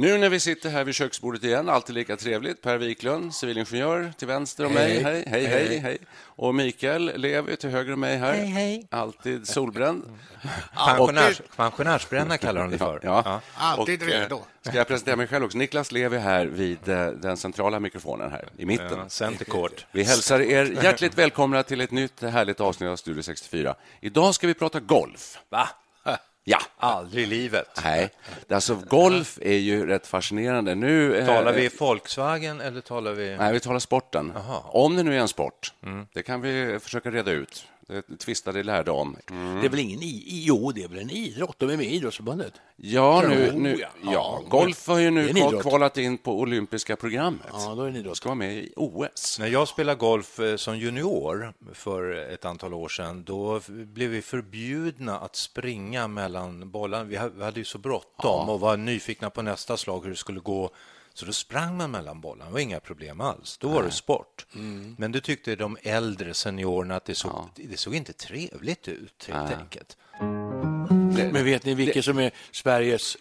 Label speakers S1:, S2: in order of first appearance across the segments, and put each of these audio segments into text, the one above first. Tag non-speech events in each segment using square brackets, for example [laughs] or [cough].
S1: Nu när vi sitter här vid köksbordet igen, alltid lika trevligt. Per Wiklund, civilingenjör till vänster om mig. Hej, hej, hej. hej. Och Mikael Levi till höger om mig här.
S2: Hej, hej.
S1: Alltid solbränd. [laughs]
S2: Pensionärs, pensionärsbränna kallar de det för. [laughs]
S1: Ja.
S3: Alltid
S1: Och, eh,
S3: redo.
S1: Ska jag presentera mig själv också? Niklas Levi här vid eh, den centrala mikrofonen här i mitten.
S2: Ja, Centercourt.
S1: Vi hälsar er hjärtligt välkomna till ett nytt härligt avsnitt av Studio 64. Idag ska vi prata golf.
S2: Va?
S1: Ja.
S2: Aldrig i livet.
S1: Nej, alltså golf är ju rätt fascinerande. Nu eh,
S2: Talar vi Volkswagen eller talar vi...
S1: Nej, vi talar sporten.
S2: Jaha.
S1: Om det nu är en sport,
S2: Mm.
S1: det kan vi försöka reda ut. Det tvistade lärde om.
S3: Det är väl ingen i, jo, det är väl en idrott. De är med i Idrottsförbundet.
S1: Ja, nu,
S3: Tror
S1: nu, ja,
S3: Ja,
S1: golf har ju nu kvalat in på olympiska programmet.
S3: Ja, då är det idrott.
S1: Ska vara med i OS.
S2: När jag spelade golf eh, som junior för ett antal år sedan, då blev vi förbjudna att springa mellan bollarna. Vi ha- vi hade ju så bråttom och var nyfikna på nästa slag, hur det skulle gå. Så då sprang man mellan bollarna, det var inga problem alls. Då var det sport. Men det tyckte de äldre seniorerna att det såg, det såg inte trevligt ut, helt enkelt.
S3: Men vet ni vilken som är Sveriges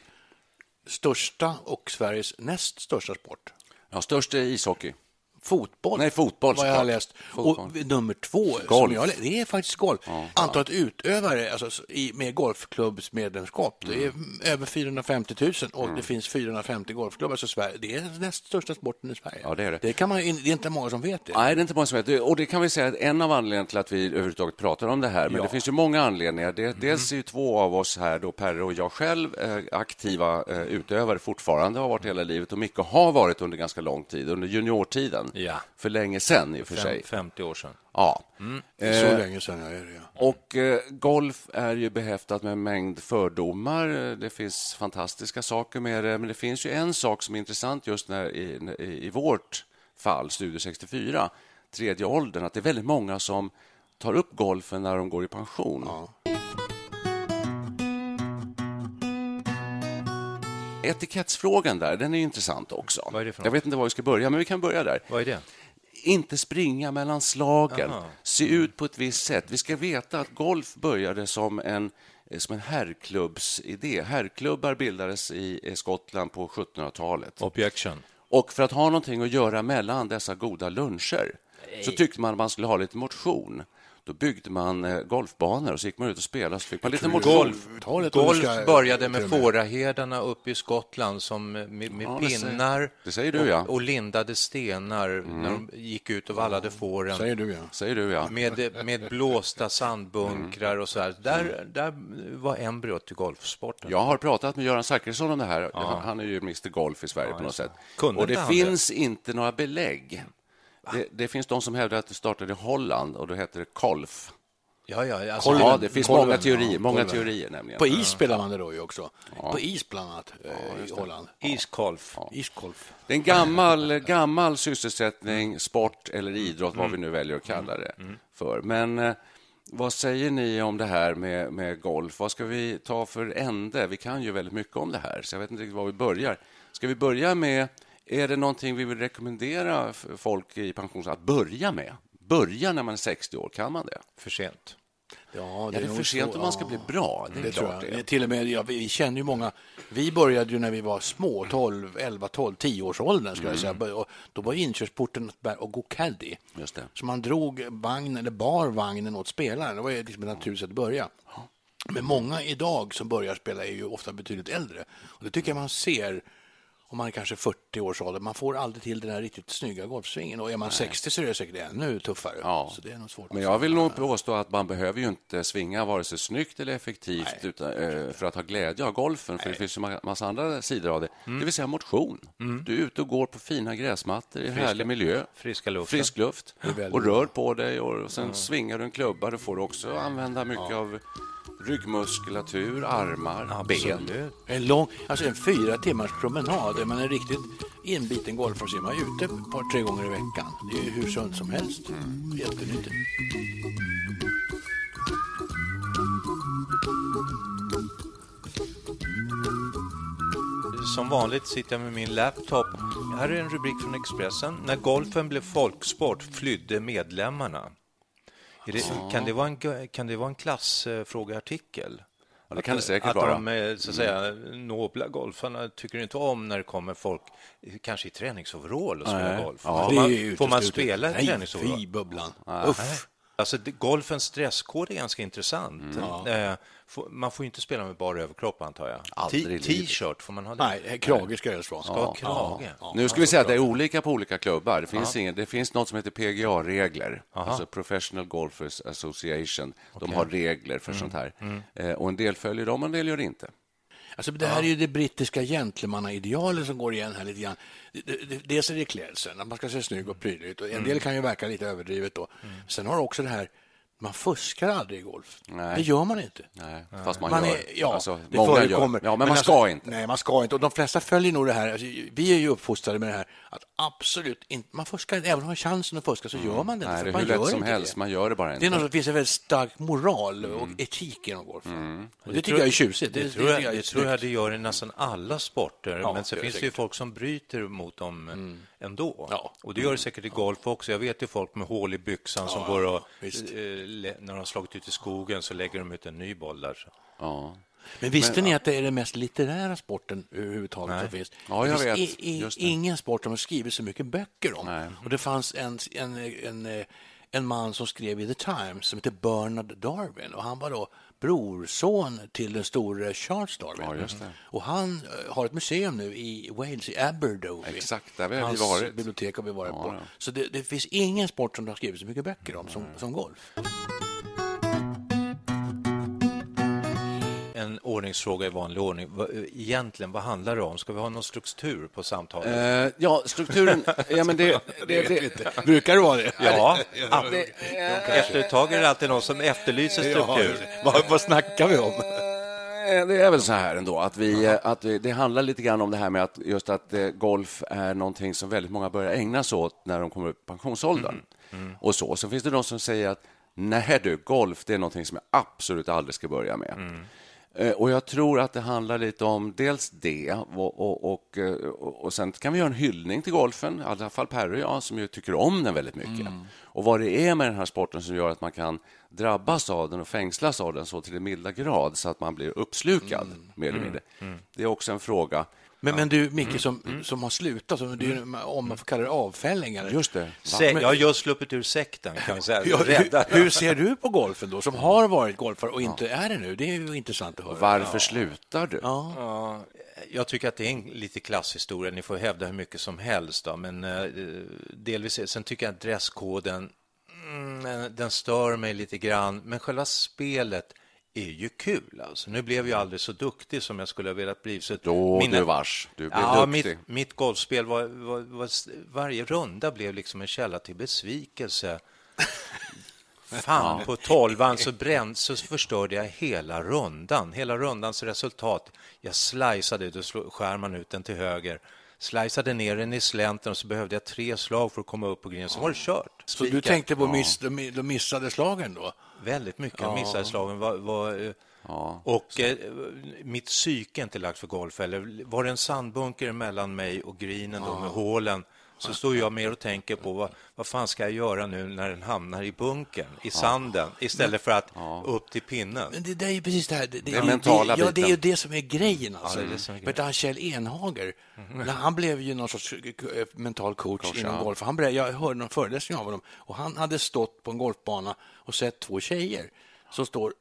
S3: största och Sveriges näst största sport?
S1: Ja, störst är ishockey.
S3: Fotboll.
S1: Nej, fotboll,
S3: Vad jag har läst.
S1: Fotboll.
S3: Och nummer två,
S1: Golf.
S3: Jag, det är faktiskt golf. Antalet utövare alltså, i, med golfklubbsmedlemskap, det är
S1: Mm.
S3: över 450 000 och det finns 450 golfklubbar. Så Sverige, det är den näst största sporten i Sverige.
S1: Ja, det är det.
S3: Det, kan man, det är inte många som vet det.
S1: Nej, det är inte många som vet det. Och det kan vi säga att en av anledningarna till att vi överhuvudtaget pratar om det här, men det finns ju många anledningar. Det, dels är ju två av oss här, då Perre och jag själv, eh, aktiva eh, utövare fortfarande, har varit hela livet och Micke har varit under ganska lång tid, under juniortiden.
S2: Ja.
S1: För länge sedan i och för
S2: Fem,
S1: sig.
S2: 50 år sedan.
S1: Ja.
S3: Så
S1: Eh,
S3: länge sedan är det. Ja.
S1: Och eh, golf är ju behäftat med en mängd fördomar. Det finns fantastiska saker med det, men det finns ju en sak som är intressant just när, i, i, i vårt fall, Studio 64, tredje åldern, att det är väldigt många som tar upp golfen när de går i pension. Etikettsfrågan där, den är intressant också. Jag vet inte var vi ska börja, men vi kan börja där
S2: Vad är det?
S1: inte springa mellan slagen,
S2: Aha.
S1: se ut på ett visst sätt. Vi ska veta att golf började som en, som en herrklubbsidé. Herrklubbar bildades i i Skottland på 1700-talet.
S2: Objection.
S1: Och för att ha någonting att göra mellan dessa goda luncher så tyckte man att man skulle ha lite motion. Då byggde man eh, golfbanor och så gick man ut och spelade så fick man lite motion.
S2: Golf, golf
S3: ska-
S2: började med fåraherdarna uppe i Skottland som med, med
S1: Ja, det säger-
S2: pinnar
S1: det säger du, ja.
S2: och, och lindade stenar när de gick ut och vallade fåren.
S3: Säger du, ja.
S1: Säger du, ja.
S2: Med, med blåsta sandbunkrar och så här. Där, där var embryot till golfsporten.
S1: Jag har pratat med Göran Zachrisson om det här. Han- Han är ju Mr Golf i Sverige på något sätt.
S2: Kunde
S1: Och det finns inte några belägg. Det, det finns de som hävdar att det startade i Holland och då heter det Kolf.
S2: Ja, ja, alltså,
S1: Ja, det finns
S3: Kolven,
S1: många teorier,
S3: ja,
S1: många
S3: kolven.
S1: teorier nämligen.
S3: På is spelar man det då ju också. På is bland annat eh, i Holland.
S2: iskolf.
S3: Isgolf.
S1: Det är en gammal, [laughs] gammal sysselsättning, sport eller idrott, vad vi nu väljer att kalla det för. Men eh, vad säger ni om det här med, med golf? Vad ska vi ta för ände? Vi kan ju väldigt mycket om det här, så jag vet inte riktigt var vi börjar. Ska vi börja med, är det någonting vi vill rekommendera folk i pension att börja med? Börja när man är 60 år, kan man det?
S2: För sent.
S1: Ja, det är, ja, det är för sent om man ska bli bra. Det, det
S3: tror jag. Till och med, ja, vi känner ju många. Vi började ju när vi var små, 12, 11, 12, 10 års åldern ska mm. jag säga. Och då var inkörsporten att gå caddy. Just det. Så man drog vagn eller bar vagnen åt spelaren. Det var liksom ett naturligt sätt att börja. Men många idag som börjar spela är ju ofta betydligt äldre. Och det tycker jag man ser om man är kanske 40 års ålder. Man får aldrig till den här riktigt snygga golfsvingen. Och är man Nej. 60 så är det säkert ännu tuffare. Ja. Så det är nog svårt
S1: Men jag vill nog påstå att man behöver ju inte svinga vare sig snyggt eller effektivt utan, äh, för att ha glädje av golfen. För Nej. det finns ju en massa andra sidor av det. Mm. Det vill säga motion. Mm. Du är ute och går på fina gräsmattor i Friska. härlig miljö.
S2: Friska luft.
S1: Frisk luft. Och rör på dig och sen mm. svingar du en klubba. Då får du också använda mycket ja. av ryggmuskulatur, armar, Absolut. ben.
S3: En, lång, alltså en fyra timmars promenad. Är man en riktigt inbiten golfare så är man ute ett par, tre gånger i veckan. Det är hur sunt som helst. Mm. Jättenyttigt.
S2: Som vanligt sitter jag med min laptop. Här är en rubrik från Expressen. När golfen blev folksport flydde medlemmarna. Det, kan, det vara en, kan det vara en klassfrågeartikel?
S1: Ja, det kan det säkert
S2: att
S1: vara.
S2: Att de så att säga, nobla golfarna tycker inte om när det kommer folk, kanske i träningsoverall och spelar golf. Ja. Får, man, får man spela i träningsoverall?
S3: Nej, fy bubblan.
S2: Uff. Alltså, golfens dresskod är ganska intressant. Mm. Eh, man får inte spela med bara överkropp, antar jag. T-shirt, får man ha det?
S3: Nej, krage ska det vara.
S2: Ska ja, krage?
S1: Ja. Nu ska vi säga att det är olika på olika klubbar. Det finns, ingen, det finns något som heter PGA-regler, alltså Professional Golfers Association. Okay. De har regler för mm. sånt här. Mm. Eh, och en del följer dem, och en del gör det inte.
S3: Alltså, det här är ju det brittiska gentlemannaidealet som går igen här lite grann. Dels är det klädseln, att man ska se snygg och prydligt. Och en del kan ju verka lite överdrivet. Då. Mm. Sen har du också det här man fuskar aldrig i golf. Nej. Det gör man inte.
S1: Nej, fast man, man gör. Är,
S3: ja, alltså, det förekommer.
S1: Ja, men, men man ska alltså, inte.
S3: Nej, man ska inte. Och de flesta följer nog det här. Alltså, vi är ju uppfostrade med det här att absolut inte, man fuskar inte. Även om man har chansen att fuska så mm. gör man det
S1: inte.
S3: Nej,
S1: det är
S3: hur
S1: lätt som helst. Det. Man gör det bara inte.
S3: Det, är något, det finns en väldigt stark moral och mm. etik inom golf. Mm. Och det, det tycker jag är tjusigt.
S2: Det, det, tror jag, det tror jag det gör i nästan alla sporter. Ja, men så finns det ju folk som bryter mot dem mm. Ändå. Ja. Och det gör det säkert i golf också. Jag vet ju folk med hål i byxan som går och när de har slagit ut i skogen så lägger de ut en ny boll där.
S3: Ja. Men visste Men, ni att det är den mest litterära sporten överhuvudtaget
S1: nej.
S3: som finns?
S1: Ja, jag
S3: det
S1: finns
S3: vet. I, ingen sport har man skrivit så mycket böcker om. Nej. Och det fanns en, en, en, en man som skrev i The Times som heter Bernard Darwin och han var då brorson till den store Charles Darwin. Ja, och han eh, har ett museum nu i Wales, i Aberdover.
S1: Exakt, där har vi varit.
S3: bibliotek har vi varit ja, på. Så det, det, finns ingen sport som det har skrivit så mycket böcker om som, som golf.
S2: Ordningsfråga i vanlig ordning. Egentligen, vad handlar det om? Ska vi ha någon struktur på samtalet?
S1: Uh, ja, strukturen... [laughs] ja, men det, det, det,
S3: Brukar det vara det?
S2: Ja. ja det, Efter ett tag är det alltid någon som efterlyser struktur.
S3: Ja, vad, vad snackar vi om?
S1: Eh, det är väl så här ändå att, vi, att det handlar lite grann om det här med att just att eh, golf är någonting som väldigt många börjar ägna sig åt när de kommer upp i pensionsåldern. Mm. Mm. Och så. Så finns det de som säger att nej du, golf det är någonting som jag absolut aldrig ska börja med. Mm. Eh, och Jag tror att det handlar lite om dels det och, och, och, eh, och, sen kan vi göra en hyllning till golfen, i alla fall Perry och jag, som ju tycker om den väldigt mycket. Mm. Och vad det är med den här sporten som gör att man kan drabbas av den och fängslas av den så till en milda grad så att man blir uppslukad, mm. mer eller mm. mindre. Mm. Det är också en fråga
S3: men, men du, Micke, mm. som, mm. som har slutat, som, du, om man får kalla det avfällingar.
S1: Just det.
S2: Se, jag har just sluppit ur sekten, kan jag säga. [laughs]
S3: hur, hur, ser du på golfen då, som har varit golfare och inte ja. är det nu? Det är ju intressant att höra.
S1: Varför ja. slutar du?
S2: Ja. ja. Jag tycker att det är en lite klasshistoria. Ni får hävda hur mycket som helst, då, men uh, delvis. Sen tycker jag att dresskoden mm, den stör mig lite grann, men själva spelet är ju kul. Alltså. Nu blev jag aldrig så duktig som jag skulle ha velat bli. Så
S1: Då mina... du vars, du blev ja,
S2: duktig. Mitt, mitt golfspel var, var, var, Varje runda blev liksom en källa till besvikelse. [laughs] Fan, på tolvan så, bränd, så förstörde jag hela rundan. Hela rundans resultat. Jag sliceade, då skär man ut den till höger sliceade ner den i slänten och så behövde jag tre slag för att komma upp på green. Så var det kört.
S3: Så du tänkte på miss, de missade slagen då?
S2: Väldigt mycket. Av missade slagen. Var, var eh, Ja. Och eh, mitt psyke är inte lagt för golf. Eller var det en sandbunker mellan mig och greenen då, med hålen så står jag mer och tänker på vad, vad fan ska jag göra nu när den hamnar i bunkern, i sanden, istället för att upp till pinnen.
S3: Men det, det är ju precis det här. Det,
S1: Det är mentala
S3: det, ja, det är ju det som är grejen. Alltså.
S2: Ja, det är det som är grejen.
S3: Han Kjell Enhager, han blev ju någon sorts eh, mental coach,
S1: Coach,
S3: inom
S1: ja.
S3: golf. Han berättade, jag hörde någon föreläsning av honom och han hade stått på en golfbana och sett två tjejer som står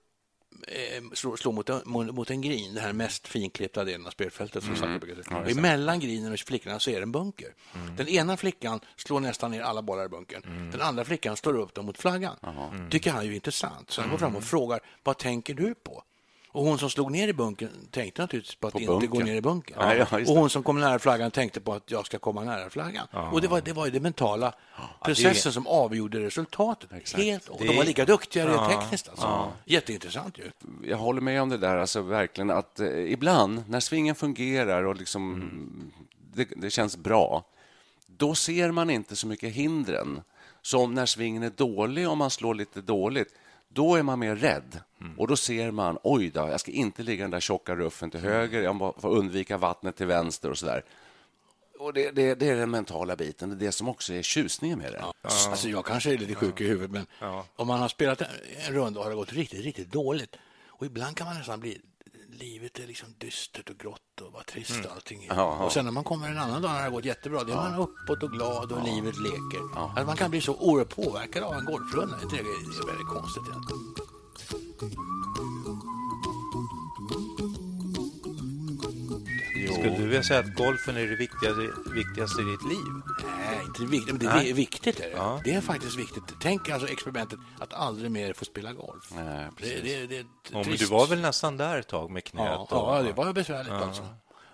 S3: eh, slår, mot, en, mot, mot en green, den här mest finklippta delen av spelfältet. Som brukar säga. och emellan greenen och flickorna så är det en bunker. Den ena flickan slår nästan ner alla bollar i bunkern. Den andra flickan slår upp dem mot flaggan. tycker han är ju intressant. Så han går fram och frågar, vad tänker du på? Och hon som slog ner i bunkern tänkte naturligtvis på att
S1: På
S3: inte gå ner i bunkern.
S1: Ja, ja,
S3: och
S1: det.
S3: hon som kom nära flaggan tänkte på att jag ska komma nära flaggan. Och det var, det var det mentala processen som avgjorde resultatet. Helt, och de var lika duktiga rent tekniskt. Alltså. Jätteintressant ju.
S1: jag håller med om det där, alltså verkligen att eh, ibland när svingen fungerar och liksom det, det känns bra, då ser man inte så mycket hindren. Som när svingen är dålig, om man slår lite dåligt, då är man mer rädd. Och då ser man, oj då, jag ska inte ligga i den där tjocka ruffen till höger, jag får undvika vattnet till vänster och så där. Och det, det, det är den mentala biten, det är det som också är tjusningen med det.
S3: Alltså, jag kanske är lite sjuk i huvudet, men om man har spelat en, en runda och har det gått riktigt, riktigt dåligt och ibland kan man nästan bli Livet är liksom dystert och grått och vad trist allting är. Och sen när man kommer en annan dag när det har gått jättebra, då är man uppåt och glad och livet leker. Att man kan bli så oerhört påverkad av en golfrunda. Det är väldigt konstigt egentligen.
S2: Skulle du vilja säga att golfen är det viktigaste, viktigaste i ditt liv?
S3: Nej, inte viktigt, men det
S2: Nej.
S3: är viktigt. Är det. det är faktiskt viktigt. Tänk alltså experimentet att aldrig mer få spela golf.
S1: Nej,
S3: det,
S1: precis.
S3: det, det är
S2: Ja, men du var väl nästan där ett tag med knät?
S3: Ja, ja, det var besvärligt alltså.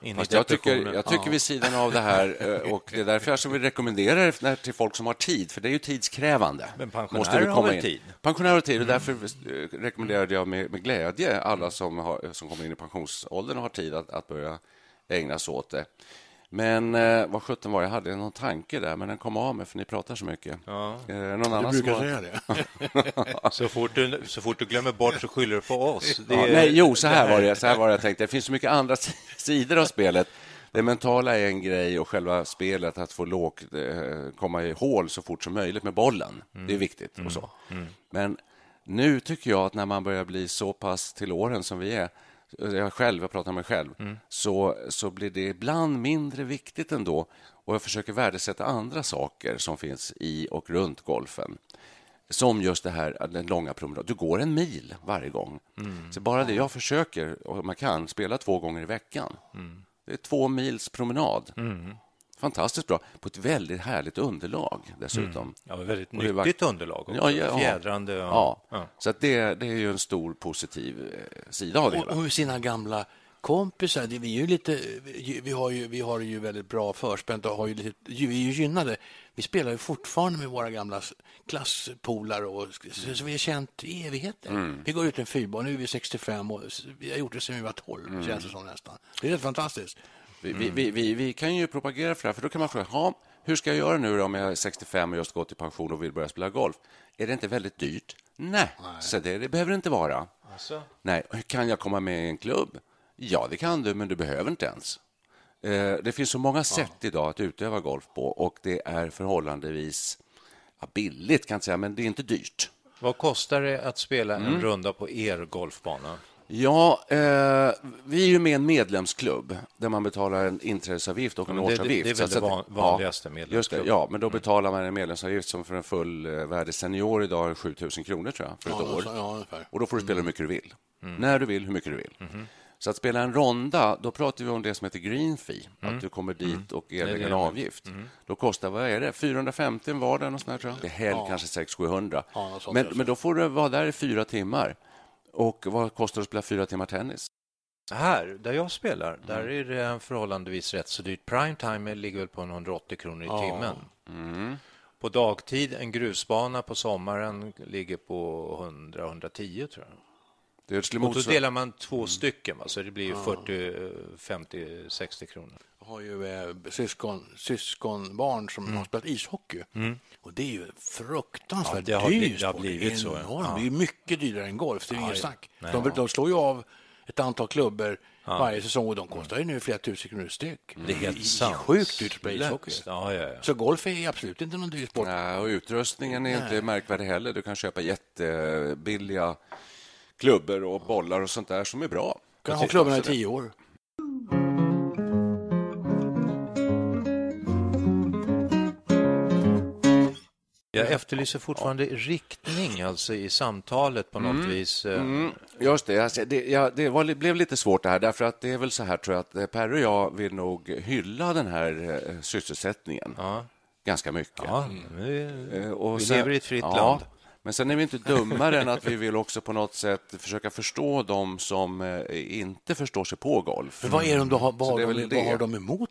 S2: in i
S1: Fast jag tycker, jag tycker vid sidan av det här, eh, och det är därför jag så vill rekommendera det till folk som har tid, för det är ju tidskrävande.
S2: Men pensionärer
S1: Måste du
S2: har
S1: komma
S2: väl
S1: in.
S2: tid?
S1: Pensionärer har tid, och därför eh, rekommenderade jag med, med glädje alla som, har, som kommer in i pensionsåldern och har tid att, att börja ägna sig åt det. Men eh, vad sjutton var det? jag hade någon tanke där, men den kom av mig för ni pratar så mycket.
S2: Ja.
S1: Eh, någon
S3: Du
S1: annan som
S3: brukar säga det. [laughs]
S2: Så fort, du, så fort du glömmer bort så skyller du på oss. Det
S1: Ja,
S2: är-
S1: nej, jo, så här var det. Så här [laughs] var det jag tänkte. Det finns så mycket andra sidor av spelet. Det mentala är en grej och själva spelet, att få lågt, eh, komma i hål så fort som möjligt med bollen. Det är viktigt och så. Men nu tycker jag att när man börjar bli så pass till åren som vi är, jag själv, jag pratar om mig själv, så, så blir det ibland mindre viktigt ändå. Och jag försöker värdesätta andra saker som finns i och runt golfen. Som just det här, den långa promenaden. Du går en mil varje gång. Så bara det, jag försöker, om man kan, spela två gånger i veckan. Det är två mils promenad. Fantastiskt bra, på ett väldigt härligt underlag dessutom.
S2: Ja, väldigt
S1: Och det var-
S2: nyttigt underlag också.
S1: Ja, ja,
S2: Fjädrande.
S1: Ja.
S2: och- ja.
S1: Så att det, det är ju en stor positiv eh, sida av det
S3: Och,
S1: hela.
S3: och med sina gamla kompisar. Det, vi, är ju lite, vi, har ju, vi har ju väldigt bra förspänt och har ju lite, vi är ju gynnade. Vi spelar ju fortfarande med våra gamla klasspolare och så, så vi har känt i evigheter.
S1: Mm.
S3: Vi går ut en fyrbar, nu är vi 65 och vi har gjort det sedan vi var 12,
S1: Mm.
S3: känns det som nästan. Det är rätt fantastiskt.
S1: Vi, vi, vi, vi, vi kan ju propagera för det här, för då kan man fråga, ja, hur ska jag göra nu om jag är 65 och just gått i pension och vill börja spela golf? Är det inte väldigt dyrt? Nej, Så det, det behöver det inte vara.
S2: Alltså,
S1: Nej, kan jag komma med i en klubb? Ja, det kan du, men du behöver inte ens. Eh, Det finns så många sätt idag att utöva golf på och det är förhållandevis ja, billigt, kan jag säga, men det är inte dyrt.
S2: vad kostar det att spela
S1: Mm.
S2: en runda på er golfbana?
S1: Ja, eh, vi är ju med i en medlemsklubb där man betalar en inträdesavgift och en
S2: Ja, men det-
S1: årsavgift.
S2: det är väl
S1: Så
S2: det
S1: att-
S2: van- vanligaste
S1: ja, det, Ja, men då betalar man en medlemsavgift som för en fullvärdig senior idag är 7 000 kronor tror jag, för ett
S3: Ja,
S1: år.
S3: så- ja, ungefär.
S1: Och då får du spela hur mycket du vill. När du vill, hur mycket du vill.
S2: Mhm.
S1: Så att spela en ronda, då pratar vi om det som heter green fee. Att du kommer dit och
S2: Mm. Det är
S1: erlägger
S2: det
S1: en avgift. Då kostar, vad är det, 450 en vardag? Något sånt där, tror jag. Det är helg kanske 600-700.
S3: Ja, något sånt
S1: men, men då får du vara där i fyra timmar. Och vad kostar det att spela fyra timmar tennis?
S2: Här, där jag spelar,
S1: Mm.
S2: där är det förhållandevis rätt så dyrt. Primetime ligger väl på en 180 kronor i timmen.
S1: Mm.
S2: På dagtid, en grusbana på sommaren ligger på 100-110 tror jag.
S1: Det skulle
S2: Och då
S1: motsvara...
S2: delar man två stycken, va? så det blir ju 40, 50, 60 kronor.
S3: Jag har ju eh, syskon, syskonbarn som har spelat ishockey. Och det är ju fruktansvärt
S2: Mm. Ja, det har
S3: dyr
S2: blivit- det har blivit så, ja.
S3: Det är mycket dyrare än golf, det är
S2: Ja,
S3: inget snack.
S2: Nej.
S3: De, de slår ju av ett antal klubbor ja. varje säsong och de kostar ju nu flera tusen kronor styck.
S2: Det är helt sant.
S3: Sjukt dyrt på ishockey.
S2: Ja, ja, ja.
S3: Så golf är absolut inte någon dyr sport.
S1: Nej, och utrustningen är Nej. inte märkvärdig heller. Du kan köpa jättebilliga klubbor och bollar och sånt där som är bra.
S3: Du kan ha klubborna i tio år.
S2: Jag efterlyser fortfarande ja. riktning alltså i samtalet på något mm. vis. Eh. Mm.
S1: Just det, alltså, det, ja, det var, blev lite svårt det här, därför att det är väl så här tror jag att eh, Per och jag vill nog hylla den här eh, sysselsättningen ja. ganska mycket. Ja,
S2: vi, och vi sen, lever i ett fritt land.
S1: Men sen är vi inte dummare än att vi vill också på något sätt försöka förstå dem som inte förstår sig på golf.
S3: Men vad är de då, vad, vad, de, vad har de emot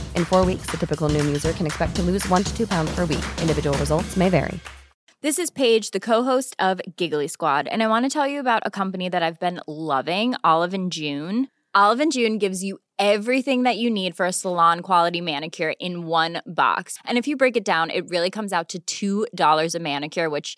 S4: In four weeks, the typical Noom user can expect to lose one to two pounds per week. Individual results may vary.
S5: This is Paige, the co-host of Giggly Squad, and I want to tell you about a company that I've been loving, Olive and June. Olive and June gives you everything that you need for a salon quality manicure in one box. And if you break it down, it really comes out to $2 a manicure, which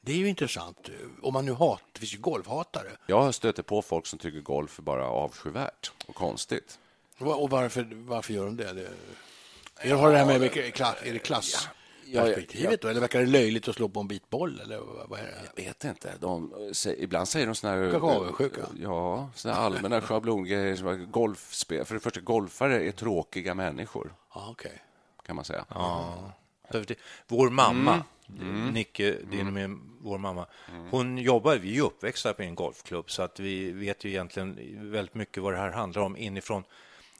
S3: Det är ju intressant. Om man nu hatar, det finns ju golfhatare.
S1: Jag stöter på folk som tycker golf är bara avskyvärt och konstigt.
S3: Och varför, varför gör de det? det jag har det här med klass, är det klass? perspektivet då? Eller verkar det löjligt att slå på en bit boll? Eller vad är det?
S1: Jag vet inte. De, ibland säger de såna här...
S3: Kakaosjuka?
S1: Ja, såna allmänna schablongrejer. Golfspel. För det första, golfare är tråkiga människor.
S3: Ah, okay.
S1: Kan man säga.
S2: Ja. Vår mamma, mm. Mm. Nicke, din mm. med vår mamma, mm. hon jobbar, vi är uppväxta på en golfklubb så att vi vet ju egentligen väldigt mycket vad det här handlar om inifrån.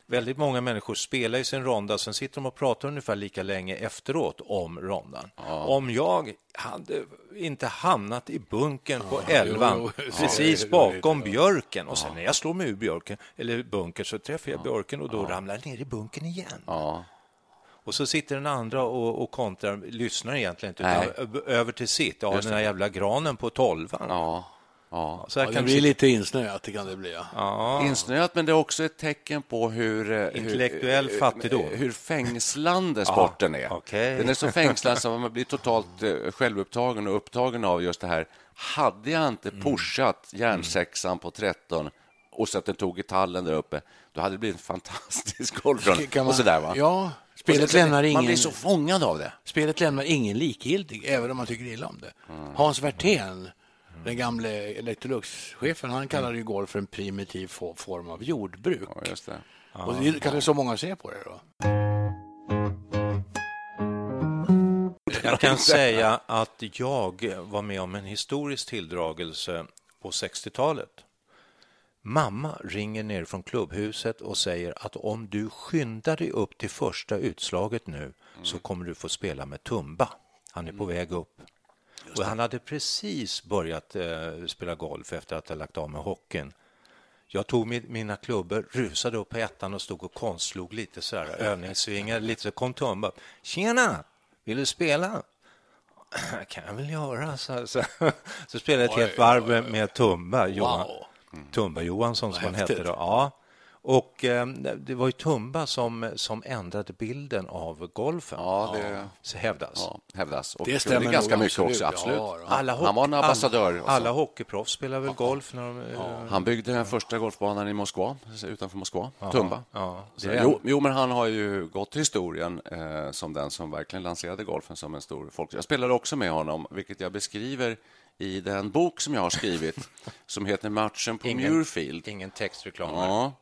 S2: Väldigt många människor spelar i sin ronda, sen sitter de och pratar ungefär lika länge efteråt om rondan. Ja. Om jag hade inte hamnat i bunken på elvan, precis ja, bakom björken, och sen när jag slår mig ur björken, eller bunker, så träffar jag björken och då ramlar jag ner i bunken igen. Och så sitter den andra och, och kontrar, lyssnar egentligen inte, utan över till sitt. Ja, den där jävla granen på tolvan.
S1: Ja.
S3: Ja. Så ja, det blir lite insnöat, det kan det bli.
S1: Ja. Insnöat, men det är också ett tecken på hur... Eh,
S2: Intellektuell hur, fattigdom.
S1: Hur fängslande sporten är.
S2: Okay.
S1: Den är så fängslande så man blir totalt eh, självupptagen och upptagen av just det här. Hade jag inte mm. pushat järnsexan på 13 och så att den tog i tallen där uppe, då hade det blivit en fantastisk golfrunda. Och sådär, va?
S3: Ja, Spelet lämnar ingen...
S1: Man blir så fångad av det.
S3: Spelet lämnar ingen likgiltig, även om man tycker illa om det. Mm. Hans Werthén, den gamle Electrolux-chefen, han kallade ju golf för en primitiv form av jordbruk.
S1: Ja, just det.
S3: Och det är kanske så många ser på det då.
S2: Jag kan säga att jag var med om en historisk tilldragelse på 60-talet Mamma ringer ner från klubbhuset och säger att om du skyndar dig upp till första utslaget nu så kommer du få spela med Tumba. Han är på väg upp. Och han hade precis börjat eh, spela golf efter att ha lagt av med hockeyn. Jag tog min, mina klubbor, rusade upp på ettan och stod och konstslog lite så här, övningssvingar, lite så kom Tumba. Tjena, vill du spela? [clears throat] kan jag väl göra. Så, så, så spelade jag ett helt varv med, med Tumba, Johan, Tumba Johansson som han hette då. Ja. Och eh, det var ju Tumba som, som ändrade bilden av golfen.
S1: Ja, det
S2: Så hävdas.
S1: ja, hävdas. Och
S3: Det stämmer
S1: ganska
S3: nog,
S1: mycket
S3: absolut.
S1: också, absolut.
S3: Ja, ja.
S2: Alla
S1: Han var en ambassadör.
S2: Alla,
S1: också.
S2: alla hockeyproffs spelar väl golf? När de, eh,
S1: Han byggde den första golfbanan i Moskva, utanför Moskva, Tumba.
S2: ja.
S1: Så, jo, jo, men han har ju gått till historien eh, som den som verkligen lanserade golfen som en stor folk. Jag spelade också med honom, vilket jag beskriver i den bok som jag har skrivit [laughs] som heter Matchen på
S2: Ingen-
S1: Muirfield.
S2: Ingen textreklam.
S1: Ja.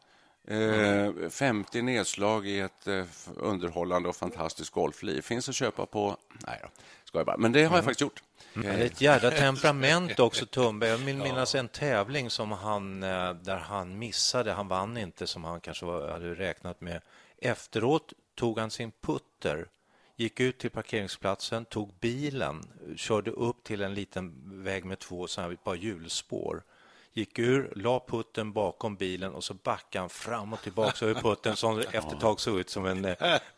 S1: Eh, 50 nedslag i ett eh, underhållande och fantastiskt golfliv. Finns att köpa på... Nej då, ska jag bara. Men det har jag faktiskt gjort.
S2: Han är ett jädra [laughs] temperament också, Tumba. Jag vill minnas en tävling som han, eh, där han missade. Han vann inte som han kanske hade räknat med. Efteråt tog han sin putter, gick ut till parkeringsplatsen, tog bilen, körde upp till en liten väg med två så här, par hjulspår. Gick ur, la putten bakom bilen och så backade han fram och tillbaka över putten som [laughs] efter ett tag såg ut som en, eh,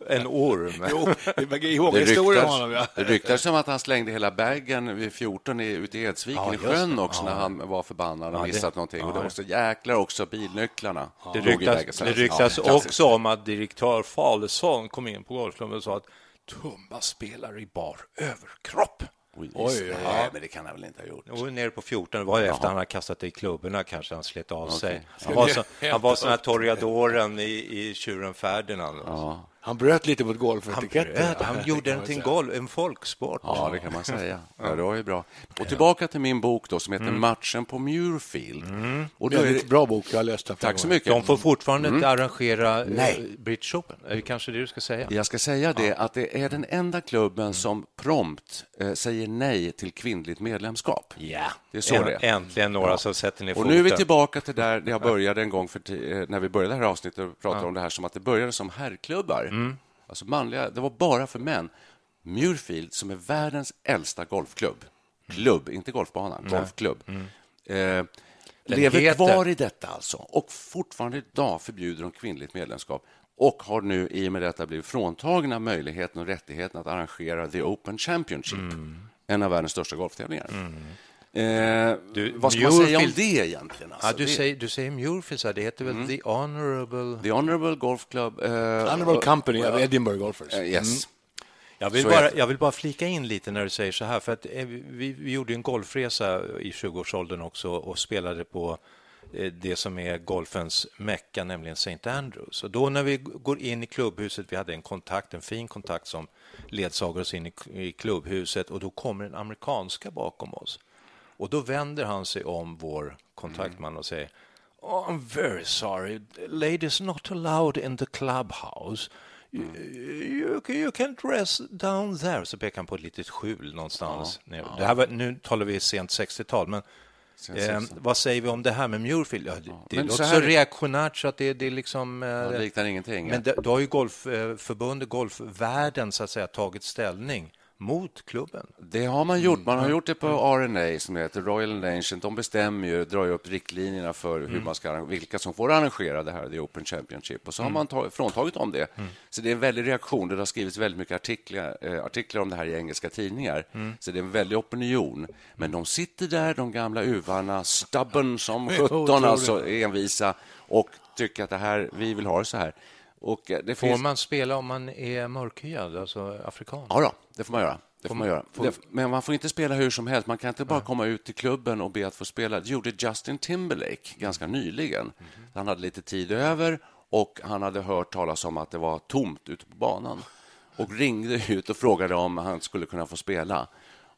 S2: en orm.
S3: Jo, det
S1: Det
S3: om
S1: ryktas,
S3: honom. Ja.
S1: det ryktas som att han slängde hela bagen vid 14 i, ute i Edsviken
S2: Ja,
S1: i sjön
S2: det.
S1: också när han var förbannad och
S2: Ja, det-
S1: missat någonting. Och det
S2: ja.
S1: var så jäklar också bilnycklarna.
S2: Det ryktas, det ryktas
S1: ja,
S2: också om att direktör Falesson kom in på golfklubben och sa att Tumba spelar i bar överkropp.
S1: Oj,
S3: Oj, oj,
S1: nej, men det kan han väl inte ha gjort.
S2: Och nere på 14, det var ju efter han hade kastat det i klubborna kanske han slet av sig. Han var, så, han var sån här Toreadoren i, i Tjuren Ferdinand.
S3: Han bröt lite mot
S2: Han,
S3: golfetiketten.
S2: bröt, han
S3: Ja,
S2: gjorde den till en, golf, en folksport.
S1: Ja, det kan man säga. [laughs] Ja, det var ju bra. Och tillbaka till min bok då, som heter Matchen på Muirfield. Och då är det...
S3: bra bok, jag har läst den.
S1: Tack så mycket.
S2: De får fortfarande inte arrangera eh,
S1: Nej.
S2: British Open. Är det kanske det du ska säga?
S1: Jag ska säga det att det är den enda klubben som prompt eh, säger nej till kvinnligt medlemskap.
S2: Ja,
S1: Det är så det är.
S2: Äntligen några som sätter ner
S1: Och
S2: foten.
S1: nu är vi tillbaka till där jag började en gång för eh, när vi började det här avsnittet och pratade om det här som att det började som herrklubbar.
S2: Mm.
S1: Alltså manliga, det var bara för män. Muirfield, som är världens äldsta golfklubb, klubb, inte golfbana, golfklubb, eh, lever
S2: heter-
S1: kvar i detta alltså. Och fortfarande idag förbjuder de kvinnligt medlemskap och har nu i och med detta blivit fråntagna möjligheten och rättigheten att arrangera The Open Championship, en av världens största golftävlingar. Eh,
S2: Du,
S1: vad ska man säga om
S2: Muirfield-
S1: det egentligen? Alltså,
S2: Ja, du,
S1: det-
S2: säger, du säger Muirfield, så här, det heter väl The Honorable...
S1: The Honorable Golf Club. eh,
S3: Honorable Company of Edinburgh Golfers.
S1: eh, yes.
S2: Jag vill,
S1: Så
S2: bara, jag vill bara flika in lite när du säger så här, för att eh, vi, vi gjorde en golfresa i 20-årsåldern också och spelade på det som är golfens mecka, nämligen St. Andrews. Och då när vi går in i klubbhuset, vi hade en kontakt, en fin kontakt som ledsagade oss in i, i klubbhuset och då kommer en amerikanska bakom oss. Och då vänder han sig om, vår kontaktman, och säger oh, I'm very sorry, ladies not allowed in the clubhouse. You, you, can- you can dress down there. Så pekar han på ett litet skjul någonstans. nere. Det här var, nu talar vi sent 60-tal, men eh, vad säger vi om det här med Muirfield? Ja, det det
S1: Men
S2: låter
S1: så
S2: så, reaktionärt så att det, det är liksom... eh,
S1: Det liknar ingenting.
S2: men det, då har ju golfförbundet, golfvärlden så att säga, tagit ställning mot klubben.
S1: Det har man gjort. Man har gjort det på RNA, som heter Royal Nation. De bestämmer ju, drar ju upp riktlinjerna för hur man ska, vilka som får arrangera det här, The Open Championship. Och så har man tagit, fråntagit dem det. Så det är en väldig reaktion. Det har skrivits väldigt mycket artiklar, eh, artiklar om det här i engelska tidningar. Så det är en väldig opinion. Men de sitter där, de gamla uvarna, stubborn som [laughs] 17, alltså envisa, och tycker att det här, vi vill ha det så här. Och eh, det
S2: Får
S1: finns...
S2: man spela om man är mörkhyad, alltså afrikan?
S1: Ja, då, det får man göra. Det får man göra. Det, men man får inte spela hur som helst. Man kan inte bara komma ut till klubben och be att få spela. Det gjorde Justin Timberlake ganska nyligen. Han hade lite tid över och han hade hört talas om att det var tomt ute på banan och ringde ut och frågade om han skulle kunna få spela.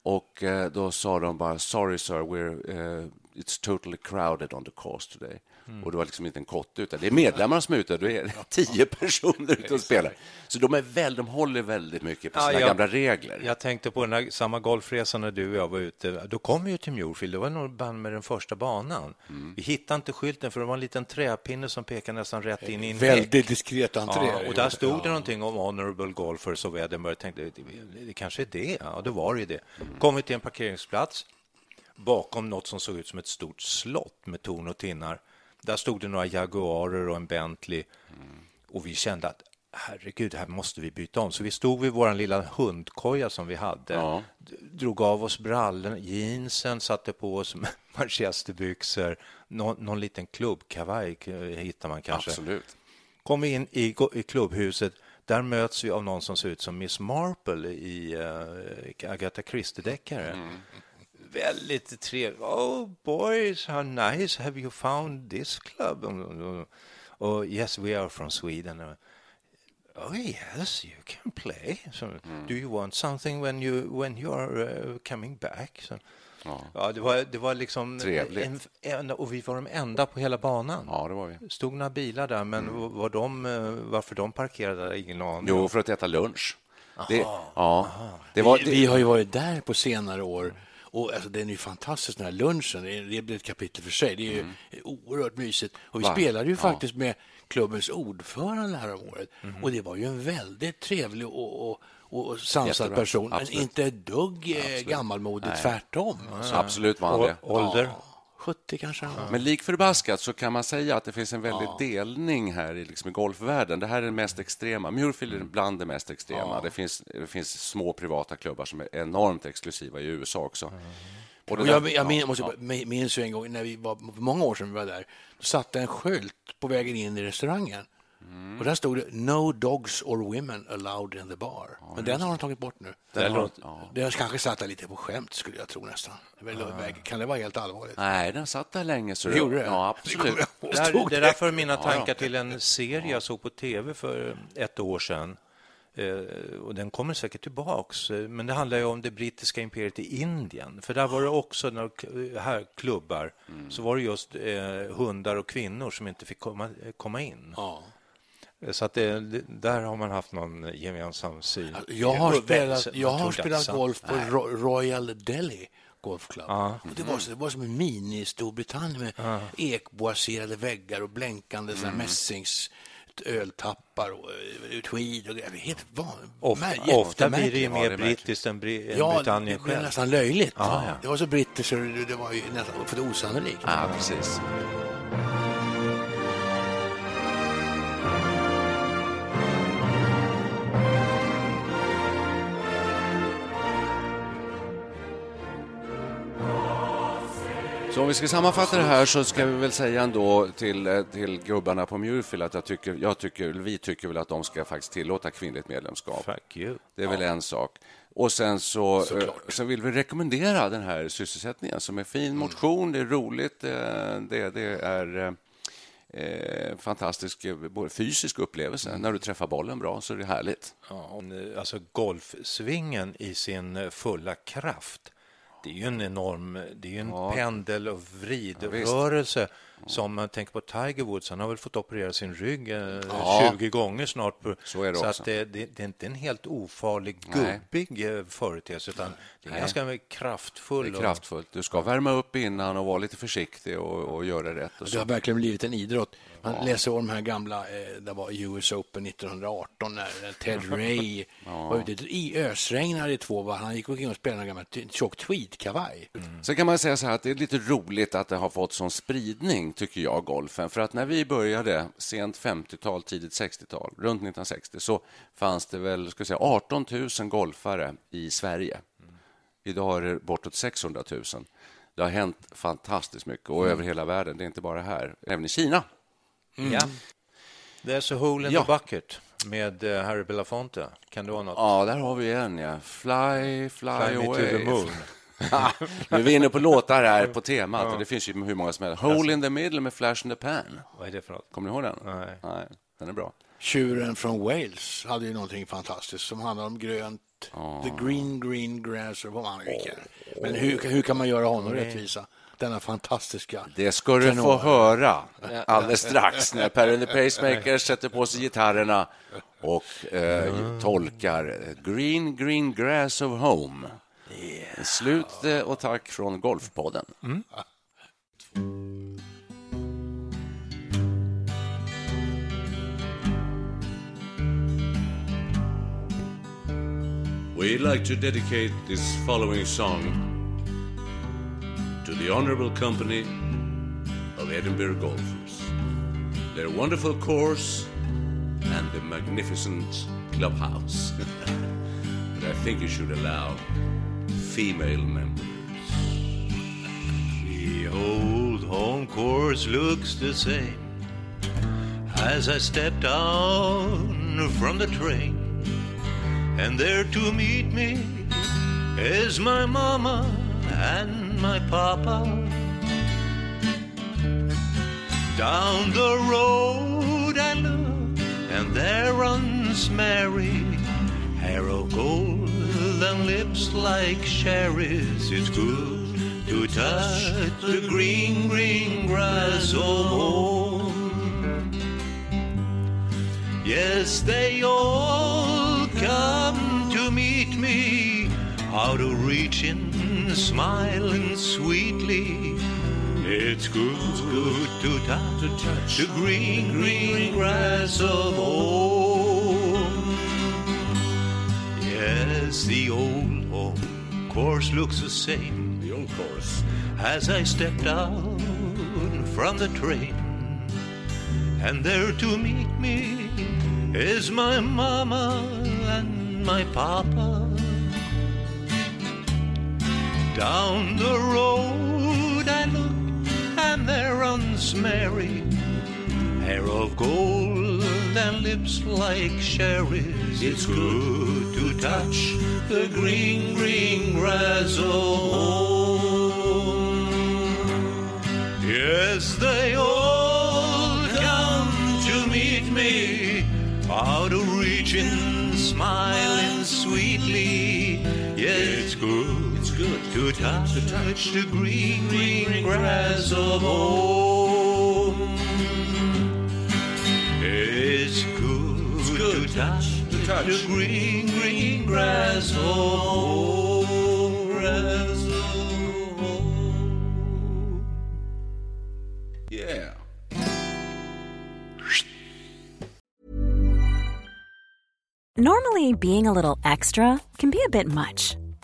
S1: Och eh, Då sa de bara “Sorry, sir, we're, eh, it's totally crowded on the course today”. Mm. Och det var liksom inte en kotte, utan det är medlemmarna som är ute. Det är [laughs] tio personer ute och spelar. Så de, är väl, de håller väldigt mycket på sina ja, jag, gamla regler.
S2: Jag tänkte på den här, samma golfresan när du och jag var ute. Då kom vi ju till Muirfield. Det var nog band med den första banan. Mm. Vi hittade inte skylten, för det var en liten träpinne som pekade nästan rätt in i en
S3: Väldigt diskret entré.
S2: Ja, och där stod ja. det någonting om Honorable Golfers of Edinburgh. Jag tänkte, det, det kanske är det. Ja, det var ju det. Mm. Kom vi till en parkeringsplats bakom något som såg ut som ett stort slott med torn och tinnar. Där stod det några Jaguarer och en Bentley. Mm. Och vi kände att herregud, här måste vi byta om. Så vi stod vid vår lilla hundkoja som vi hade, ja. drog av oss brallorna, jeansen, satte på oss [laughs] manchesterbyxor, någon, någon liten klubbkavaj hittar man kanske.
S1: Absolut.
S2: Kom vi in i, i klubbhuset, där möts vi av någon som ser ut som Miss Marple i uh, Agatha Christie-deckare. Mm väldigt trevligt. Oh boys, how nice, have you found this club? Oh yes, we are from Sweden. Oh yes, you can play. So, mm. Do you want something when you when you are uh, coming back? So, ja. ja. det var, det var liksom
S1: Trevligt.
S2: En, en, och vi var de enda på hela banan.
S1: Ja, det var vi.
S2: stod några bilar där, men mm. var de, eh, varför de parkerade där, ingen aning.
S1: Jo, för att äta lunch.
S3: Det, ja, det var, vi, det... vi, har ju varit där på senare år och alltså, den är ju fantastisk, den här lunchen. Det blir ett kapitel för sig. Det är ju mm. oerhört mysigt. Och vi Va? spelade ju ja. faktiskt med klubbens ordförande här om året. Mm. Och det var ju en väldigt trevlig och, och och sansad Jättebra. person, Absolut. men inte ett dugg eh, Absolut. gammalmodig, tvärtom.
S1: Alltså. Absolut var han det.
S2: Ålder? Ja.
S3: 70 kanske. Ja.
S1: Men lik förbaskat så kan man säga att det finns en väldig ja. delning här i, liksom, i golfvärlden. Det här är det mest extrema. Muirfield är bland det mest extrema. Ja. Det, finns, det finns små privata klubbar som är enormt exklusiva i USA också. Mm.
S3: Och, och jag, jag min, måste, minns ju en gång när vi var, för många år sedan vi var där, då satt en skylt på vägen in i restaurangen Mm. Och där stod det No dogs or women allowed in the bar. Ja, Men den har de tagit bort nu. Den, har, ja. den kanske satt där lite på skämt, skulle jag tro nästan. Kan det vara helt allvarligt?
S1: Nej, den satt där länge. Så
S3: det gjorde det?
S1: Ja, absolut.
S2: Det, där, det där för mina tankar till en serie jag såg på tv för ett år sedan. Eh, och den kommer säkert tillbaks. Eh, men det handlar ju om det brittiska imperiet i Indien. För där var det också, några här klubbar, mm. så var det just eh, hundar och kvinnor som inte fick komma, komma in. Ja. Så att det, där har man haft någon gemensam syn.
S3: Jag har spelat, jag har spelat golf på Nej. Royal Delhi Golfklubb. Ja. det, var, det var som en mini-Storbritannien med ja. ekboaserade väggar och blänkande mm. mässings öltappar och skid. Och helt van,
S2: ofta, ofta blir det ju mer brittiskt än, bri än ja, Britannien själv.
S3: Ja, nästan löjligt. Ja, ja. Det var så brittiskt så det var ju nästan för det osannolikt.
S1: Ja, precis. Så om vi ska sammanfatta det här så ska vi väl säga ändå till, eh, till gubbarna på Muirfield att jag tycker, jag tycker, vi tycker väl att de ska faktiskt tillåta kvinnligt medlemskap. Det är väl en sak. Och sen så, eh, så vill vi rekommendera den här sysselsättningen som är fin mm. motion, det är roligt, eh, det, det är eh, fantastisk både fysisk upplevelse. Mm. När du träffar bollen bra så är det härligt.
S2: Ja, alltså golfsvingen i sin fulla kraft det är ju en enorm det är en ja. pendel och vridrörelse ja, som man tänker på Tiger Woods. Han har väl fått operera sin rygg eh, ja. 20 gånger snart.
S1: Så, är det
S2: så att det, det, det, är inte en helt ofarlig, gubbig Nej. Eh, företeelse utan det är Nej. ganska kraftfull.
S1: Det är kraftfullt. Du ska värma upp innan och vara lite försiktig och, och göra rätt. Och
S3: det har verkligen blivit en idrott. Man ja. läser om de här gamla, eh, det var US Open 1918 när Ted [laughs] Ray ja. var ute i ösregn i två Han gick omkring och spelade en gammal tjock tweedkavaj.
S1: Mm. Sen kan man säga så här att det är lite roligt att det har fått sån spridning, tycker jag, golfen. För att när vi började, sent 50-tal, tidigt 60-tal, runt 1960, så fanns det väl ska säga, 18 000 golfare i Sverige. Mm. Idag är det bortåt 600 000. Det har hänt fantastiskt mycket och mm. över hela världen. Det är inte bara här, även i Kina.
S2: Mm. Ja. There's a hole in ja. the bucket med uh, Harry Belafonte. Kan det vara något?
S1: Ja, där har vi en. Ja. Fly, fly, fly away.
S2: to the moon. [laughs]
S1: nu är vi inne på låtar här på temat. Ja. Det finns ju hur många som helst. Hole in the middle med Flash in the Pan.
S2: Vad är det för något?
S1: Kommer ni ihåg den?
S2: Nej.
S1: Nej den är bra.
S3: Tjuren från Wales hade ju någonting fantastiskt som handlar om grönt Oh. The green, green grass of home. Men hur, hur kan man göra honom rättvisa? Denna fantastiska
S1: Det ska du tenor. få höra alldeles strax när Per and the Pacemakers [laughs] sätter på sig gitarrerna och eh, tolkar Green, green grass of home. Yeah. Slut eh, och tack från Golfpodden. Mm. We'd like to dedicate this following song the honorable company of Edinburgh golfers, their wonderful course, and the magnificent clubhouse. [laughs] but I think you should allow female members.
S2: The old home course looks the same as I stepped down from the train, and there to meet me is my mama and my papa. Down the road I look, and there runs Mary, hair of gold and lips like cherries. It's good to touch the green, green grass of home. Yes, they all come to meet me out of reaching smiling sweetly. It's good, good to touch, to touch the green, green grass of home. Yes, the old home course looks the same.
S1: The old course.
S2: As I stepped out from the train, and there to meet me is my mama and my papa. Down the road I look, and there runs Mary, hair of gold and lips like cherries. It's good to touch the green, green grass. Yes, they all come to meet me, out of reaching, smiling sweetly. To touch, to touch the green, green grass of home. It's good, it's good to touch, to touch the green, green grass of home. Grass of home.
S1: Yeah.
S6: Normally, being a little extra can be a bit much.